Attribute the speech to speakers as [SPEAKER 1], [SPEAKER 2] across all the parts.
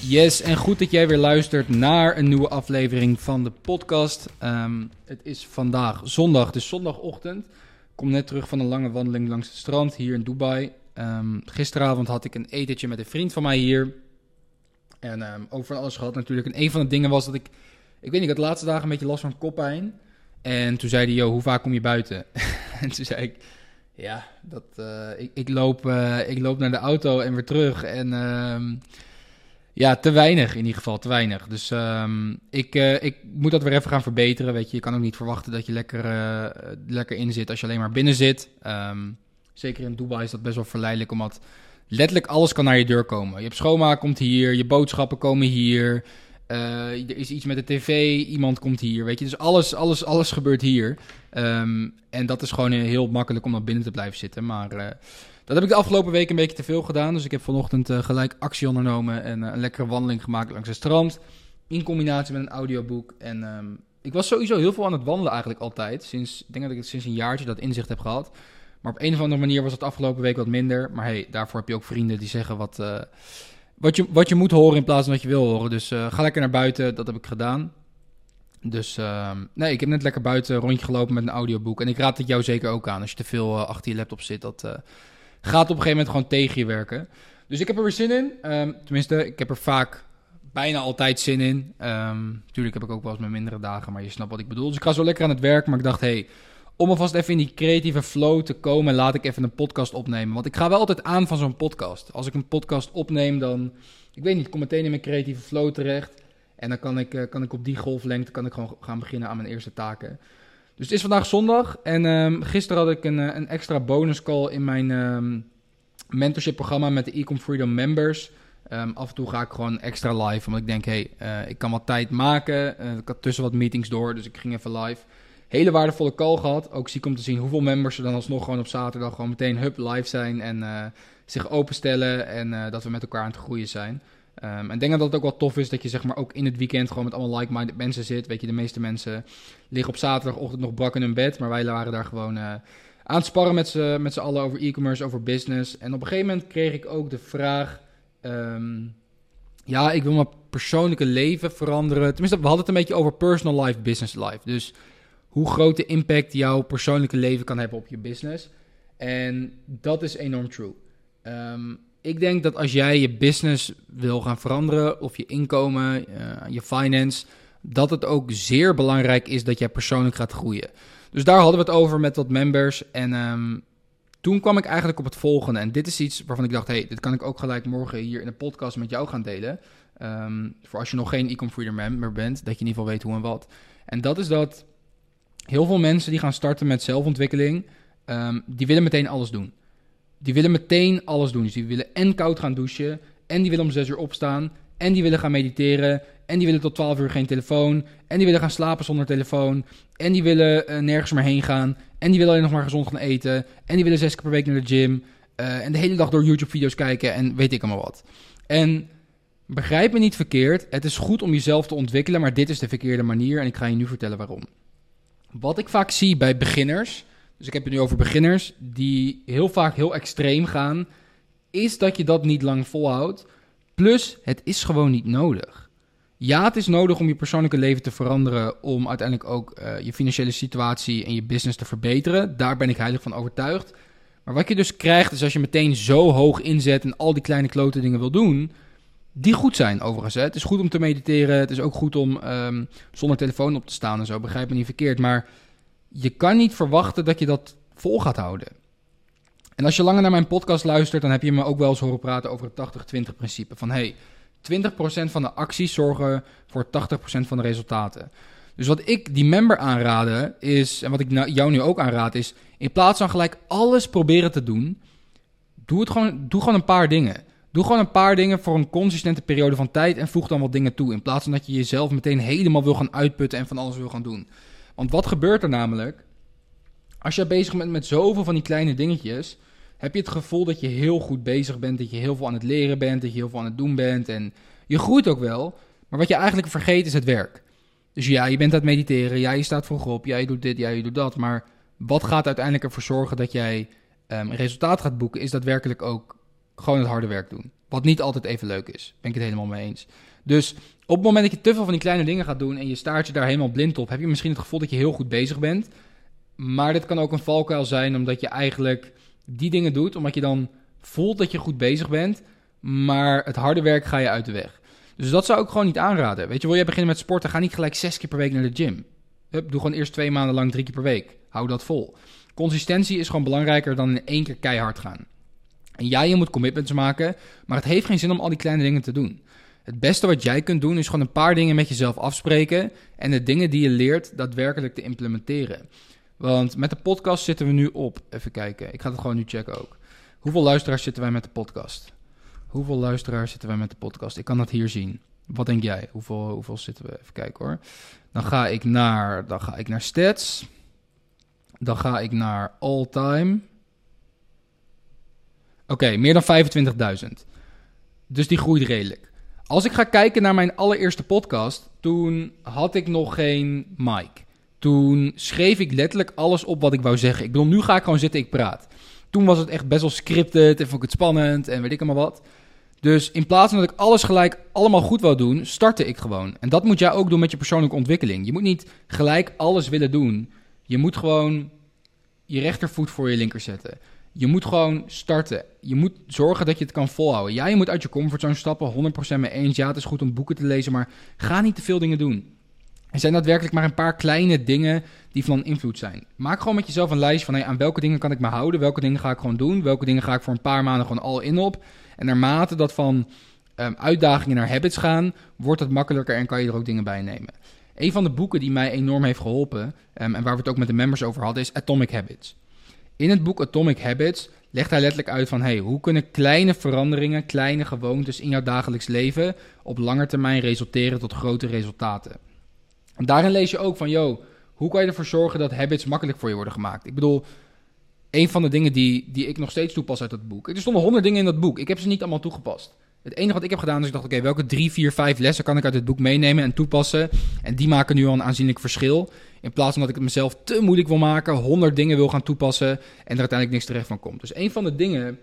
[SPEAKER 1] Yes, en goed dat jij weer luistert naar een nieuwe aflevering van de podcast. Ehm, het is vandaag zondag, dus zondagochtend. Ik kom net terug van een lange wandeling langs het strand hier in Dubai. Ehm, gisteravond had ik een etentje met een vriend van mij hier. En um, over alles gehad natuurlijk. En een van de dingen was dat ik... Ik weet niet, ik had de laatste dagen een beetje last van koppijn. En toen zei hij, joh, hoe vaak kom je buiten? en toen zei ik, ja, dat, uh, ik, ik, loop, uh, ik loop naar de auto en weer terug. En um, ja, te weinig in ieder geval, te weinig. Dus um, ik, uh, ik moet dat weer even gaan verbeteren. Weet je, je kan ook niet verwachten dat je lekker, lekker in zit als je alleen maar binnen zit. Um, zeker in Dubai is dat best wel verleidelijk, omdat letterlijk alles kan naar je deur komen. Je hebt schoonmaak komt hier, je boodschappen komen hier... Uh, er is iets met de tv, iemand komt hier, weet je. Dus alles, alles, alles gebeurt hier. Um, en dat is gewoon heel makkelijk om dan binnen te blijven zitten. Maar uh, dat heb ik de afgelopen week een beetje te veel gedaan. Dus ik heb vanochtend gelijk actie ondernomen en een lekkere wandeling gemaakt langs het strand. In combinatie met een audioboek. En um, ik was sowieso heel veel aan het wandelen eigenlijk altijd. Sinds, ik denk dat ik het sinds een jaartje dat inzicht heb gehad. Maar op een of andere manier was het afgelopen week wat minder. Maar hey, daarvoor heb je ook vrienden die zeggen wat wat je, wat je moet horen in plaats van wat je wil horen. Dus uh, ga lekker naar buiten, dat heb ik gedaan. Dus uh, nee, ik heb net lekker buiten een rondje gelopen met een audioboek. En ik raad het jou zeker ook aan als je te veel uh, achter je laptop zit. Dat uh, gaat op een gegeven moment gewoon tegen je werken. Dus ik heb er weer zin in. Um, tenminste, ik heb er vaak bijna altijd zin in. Um, tuurlijk heb ik ook wel eens mijn mindere dagen, maar je snapt wat ik bedoel. Dus ik ga zo lekker aan het werk, maar ik dacht, hey, om alvast even in die creatieve flow te komen, laat ik even een podcast opnemen. Want ik ga wel altijd aan van zo'n podcast. Als ik een podcast opneem, dan, ik weet niet, kom meteen in mijn creatieve flow terecht. En dan kan ik, uh, kan ik op die golflengte kan ik gewoon gaan beginnen aan mijn eerste taken. Dus het is vandaag zondag. En um, gisteren had ik een, een extra bonus call in mijn um, mentorship programma met de Ecom Freedom members. Um, af en toe ga ik gewoon extra live, omdat ik denk, hé, hey, uh, ik kan wat tijd maken. Ik had tussen wat meetings door, dus ik ging even live hele waardevolle call gehad. Ook ziek om te zien hoeveel members er dan alsnog gewoon op zaterdag gewoon meteen hub live zijn en uh, zich openstellen en uh, dat we met elkaar aan het groeien zijn. Um, en ik denk dat het ook wel tof is dat je zeg maar ook in het weekend gewoon met allemaal like-minded mensen zit. Weet je, de meeste mensen liggen op zaterdagochtend nog brak in hun bed, maar wij waren daar gewoon uh, aan het sparren met z'n, met z'n allen over e-commerce, over business. En op een gegeven moment kreeg ik ook de vraag, um, ja, ik wil mijn persoonlijke leven veranderen. Tenminste, we hadden het een beetje over personal life, business life. Dus hoe groot de impact jouw persoonlijke leven kan hebben op je business. En dat is enorm true. Um, ik denk dat als jij je business wil gaan veranderen, of je inkomen, uh, je finance, dat het ook zeer belangrijk is dat jij persoonlijk gaat groeien. Dus daar hadden we het over met wat members. En um, toen kwam ik eigenlijk op het volgende. En dit is iets waarvan ik dacht: hey, dit kan ik ook gelijk morgen hier in de podcast met jou gaan delen. Um, voor als je nog geen e-com freedom member bent, dat je in ieder geval weet hoe en wat. En dat is dat heel veel mensen die gaan starten met zelfontwikkeling, um, die willen meteen alles doen. Die willen meteen alles doen. Dus die willen en koud gaan douchen, en die willen om 6 uur opstaan, en die willen gaan mediteren, en die willen tot 12 uur geen telefoon, en die willen gaan slapen zonder telefoon, en die willen uh, nergens meer heen gaan, en die willen alleen nog maar gezond gaan eten, en die willen zes keer per week naar de gym, uh, en de hele dag door YouTube-video's kijken en weet ik allemaal wat. En begrijp me niet verkeerd, het is goed om jezelf te ontwikkelen, maar dit is de verkeerde manier en ik ga je nu vertellen waarom. Wat ik vaak zie bij beginners, dus ik heb het nu over beginners die heel vaak heel extreem gaan, is dat je dat niet lang volhoudt. Plus, het is gewoon niet nodig. Ja, het is nodig om je persoonlijke leven te veranderen, om uiteindelijk ook uh, je financiële situatie en je business te verbeteren. Daar ben ik heilig van overtuigd. Maar wat je dus krijgt, is als je meteen zo hoog inzet en al die kleine klote dingen wil doen, die goed zijn overigens. Het is goed om te mediteren. Het is ook goed om um, zonder telefoon op te staan en zo. Begrijp me niet verkeerd. Maar je kan niet verwachten dat je dat vol gaat houden. En als je langer naar mijn podcast luistert, dan heb je me ook wel eens horen praten over het 80-20 principe. Van hey, 20% van de acties zorgen voor 80% van de resultaten. Dus wat ik die member aanraden is, en wat ik jou nu ook aanraad is, in plaats van gelijk alles proberen te doen, doe, het gewoon, doe gewoon een paar dingen. Doe gewoon een paar dingen voor een consistente periode van tijd en voeg dan wat dingen toe. In plaats van dat je jezelf meteen helemaal wil gaan uitputten en van alles wil gaan doen. Want wat gebeurt er namelijk? Als je bezig bent met zoveel van die kleine dingetjes, heb je het gevoel dat je heel goed bezig bent, dat je heel veel aan het leren bent, dat je heel veel aan het doen bent. En je groeit ook wel, maar wat je eigenlijk vergeet is het werk. Dus ja, je bent aan het mediteren, ja, je staat vroeg op, ja, je doet dit, ja, je doet dat. Maar wat gaat uiteindelijk ervoor zorgen dat jij ehm, resultaat gaat boeken, is daadwerkelijk ook gewoon het harde werk doen. Wat niet altijd even leuk is. Ben ik het helemaal mee eens. Dus op het moment dat je te veel van die kleine dingen gaat doen en je staart je daar helemaal blind op, heb je misschien het gevoel dat je heel goed bezig bent. Maar dit kan ook een valkuil zijn omdat je eigenlijk die dingen doet, omdat je dan voelt dat je goed bezig bent, maar het harde werk ga je uit de weg. Dus dat zou ik gewoon niet aanraden. Weet je, wil je beginnen met sporten, ga niet gelijk zes keer per week naar de gym. Hup, doe gewoon eerst twee maanden lang drie keer per week. Hou dat vol. Consistentie is gewoon belangrijker dan in één keer keihard gaan. En ja, je moet commitments maken, maar het heeft geen zin om al die kleine dingen te doen. Het beste wat jij kunt doen is gewoon een paar dingen met jezelf afspreken en de dingen die je leert daadwerkelijk te implementeren. Want met de podcast zitten we nu op, even kijken, ik ga het gewoon nu checken ook. Hoeveel luisteraars zitten wij met de podcast? Hoeveel luisteraars zitten wij met de podcast? Ik kan dat hier zien. Wat denk jij? Hoeveel, hoeveel zitten we? Even kijken hoor. Dan ga ik naar, dan ga ik naar stats. Dan ga ik naar all time. Oké, meer dan 25.000. Dus die groeit redelijk. Als ik ga kijken naar mijn allereerste podcast, toen had ik nog geen mic. Toen schreef ik letterlijk alles op wat ik wou zeggen. Ik bedoel, nu ga ik gewoon zitten, ik praat. Toen was het echt best wel scripted en vond ik het spannend en weet ik allemaal wat. Dus in plaats van dat ik alles gelijk allemaal goed wou doen, startte ik gewoon. En dat moet jij ook doen met je persoonlijke ontwikkeling. Je moet niet gelijk alles willen doen. Je moet gewoon je rechtervoet voor je linker zetten. Je moet gewoon starten. Je moet zorgen dat je het kan volhouden. Ja, je moet uit je comfortzone stappen, 100% mee eens. Ja, het is goed om boeken te lezen, maar ga niet te veel dingen doen. Er zijn daadwerkelijk maar een paar kleine dingen die van invloed zijn. Maak gewoon met jezelf een lijst van hey, aan welke dingen kan ik me houden, welke dingen ga ik gewoon doen, welke dingen ga ik voor een paar maanden gewoon al in op. En naarmate dat van um, uitdagingen naar habits gaan, wordt het makkelijker en kan je er ook dingen bij nemen. Een van de boeken die mij enorm heeft geholpen, um, en waar we het ook met de members over hadden, is Atomic Habits. In het boek Atomic Habits legt hij letterlijk uit van hey, hoe kunnen kleine veranderingen, kleine gewoontes in jouw dagelijks leven op lange termijn resulteren tot grote resultaten. En daarin lees je ook van, yo, hoe kan je ervoor zorgen dat habits makkelijk voor je worden gemaakt? Ik bedoel, een van de dingen die, die ik nog steeds toepas uit dat boek. Er stonden honderd dingen in dat boek. Ik heb ze niet allemaal toegepast. Het enige wat ik heb gedaan is ik dacht, oké, welke drie, vier, vijf lessen kan ik uit het boek meenemen en toepassen? En die maken nu al een aanzienlijk verschil. In plaats van dat ik het mezelf te moeilijk wil maken, honderd dingen wil gaan toepassen en er uiteindelijk niks terecht van komt. Dus een van de dingen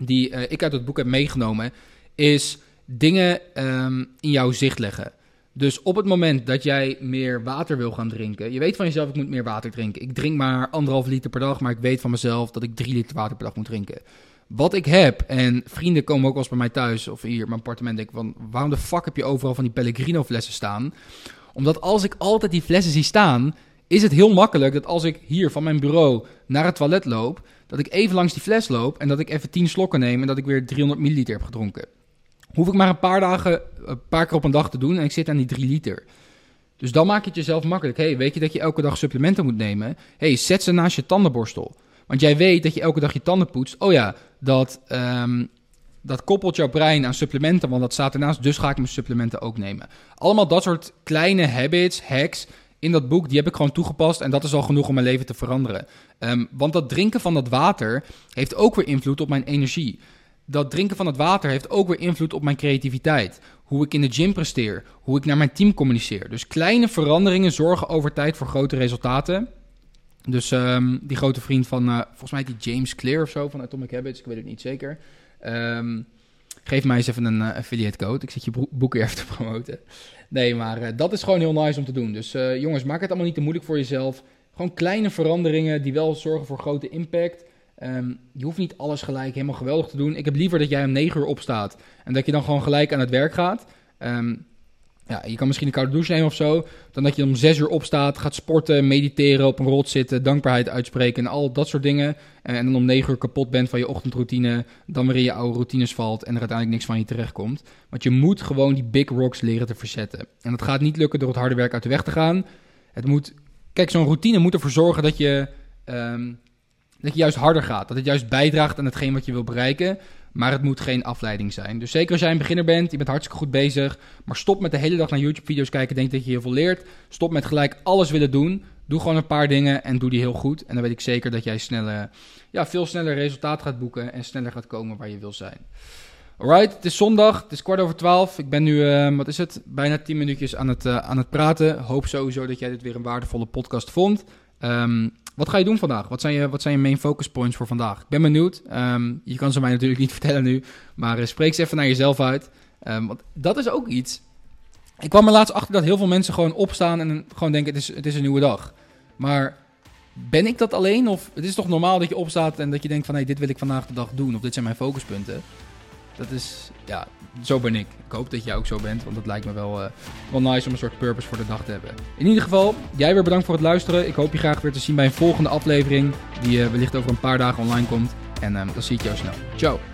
[SPEAKER 1] die uh, ik uit het boek heb meegenomen, is dingen um, in jouw zicht leggen. Dus op het moment dat jij meer water wil gaan drinken, je weet van jezelf, ik moet meer water drinken. Ik drink maar anderhalf liter per dag, maar ik weet van mezelf dat ik drie liter water per dag moet drinken. Wat ik heb, en vrienden komen ook wel eens bij mij thuis of hier in mijn appartement, denk ik van, waarom de fuck heb je overal van die Pellegrino flessen staan? Omdat als ik altijd die flessen zie staan, is het heel makkelijk dat als ik hier van mijn bureau naar het toilet loop, dat ik even langs die fles loop en dat ik even 10 slokken neem en dat ik weer 300 milliliter heb gedronken. Hoef ik maar een paar dagen, een paar keer op een dag te doen en ik zit aan die 3 liter. Dus dan maak je het jezelf makkelijk. hey, weet je dat je elke dag supplementen moet nemen? hey, zet ze naast je tandenborstel. Want jij weet dat je elke dag je tanden poetst. Oh ja, dat, um, dat koppelt jouw brein aan supplementen, want dat staat ernaast. Dus ga ik mijn supplementen ook nemen. Allemaal dat soort kleine habits, hacks in dat boek, die heb ik gewoon toegepast. En dat is al genoeg om mijn leven te veranderen. Um, want dat drinken van dat water heeft ook weer invloed op mijn energie dat drinken van het water heeft ook weer invloed op mijn creativiteit. Hoe ik in de gym presteer, hoe ik naar mijn team communiceer. Dus kleine veranderingen zorgen over tijd voor grote resultaten. Dus um, die grote vriend van, uh, volgens mij die James Clear of zo van Atomic Habits, ik weet het niet zeker. Um, geef mij eens even een uh, affiliate code. Ik zit je boeken even te promoten. Nee, maar uh, dat is gewoon heel nice om te doen. Dus jongens, maak het allemaal niet te moeilijk voor jezelf. Gewoon kleine veranderingen die wel zorgen voor grote impact. Um, je hoeft niet alles gelijk helemaal geweldig te doen. Ik heb liever dat jij om 9 uur opstaat en dat je dan gewoon gelijk aan het werk gaat. Um, ja, je kan misschien een koude douche nemen of zo. Dan dat je om 6 uur opstaat, gaat sporten, mediteren, op een rot zitten, dankbaarheid uitspreken en al dat soort dingen. En dan om 9 uur kapot bent van je ochtendroutine, dan weer in je oude routines valt en er uiteindelijk niks van je terechtkomt. Want je moet gewoon die big rocks leren te verzetten. En dat gaat niet lukken door het harde werk uit de weg te gaan. Het moet, kijk, zo'n routine moet ervoor zorgen dat je um, dat je juist harder gaat. Dat het juist bijdraagt aan hetgeen wat je wil bereiken. Maar het moet geen afleiding zijn. Dus zeker als jij een beginner bent, je bent hartstikke goed bezig. Maar stop met de hele dag naar YouTube-video's kijken. Denk dat je heel veel leert. Stop met gelijk alles willen doen. Doe gewoon een paar dingen en doe die heel goed. En dan weet ik zeker dat jij sneller, ja, veel sneller resultaat gaat boeken. En sneller gaat komen waar je wil zijn. Alright, het is zondag, het is kwart over twaalf. Ik ben nu, uh, wat is het, bijna tien minuutjes aan het, uh, aan het praten. Hoop sowieso dat jij dit weer een waardevolle podcast vond. Um, wat ga je doen vandaag? Wat zijn je, wat zijn je main focus points voor vandaag? Ik ben benieuwd. Ehm, je kan ze mij natuurlijk niet vertellen nu, maar uh, spreek ze even naar jezelf uit. Um, want dat is ook iets. Ik kwam er laatst achter dat heel veel mensen gewoon opstaan en gewoon denken: het is, het is een nieuwe dag. Maar ben ik dat alleen? Of het is toch normaal dat je opstaat en dat je denkt: van hé, hey, dit wil ik vandaag de dag doen, of dit zijn mijn focuspunten. Dat is, ja, zo ben ik. Ik hoop dat jij ook zo bent, want het lijkt me wel, uh, wel nice om een soort purpose voor de dag te hebben. In ieder geval, jij weer bedankt voor het luisteren. Ik hoop je graag weer te zien bij een volgende aflevering, die uh, wellicht over een paar dagen online komt. En uh, dan zie ik jou snel. Ciao.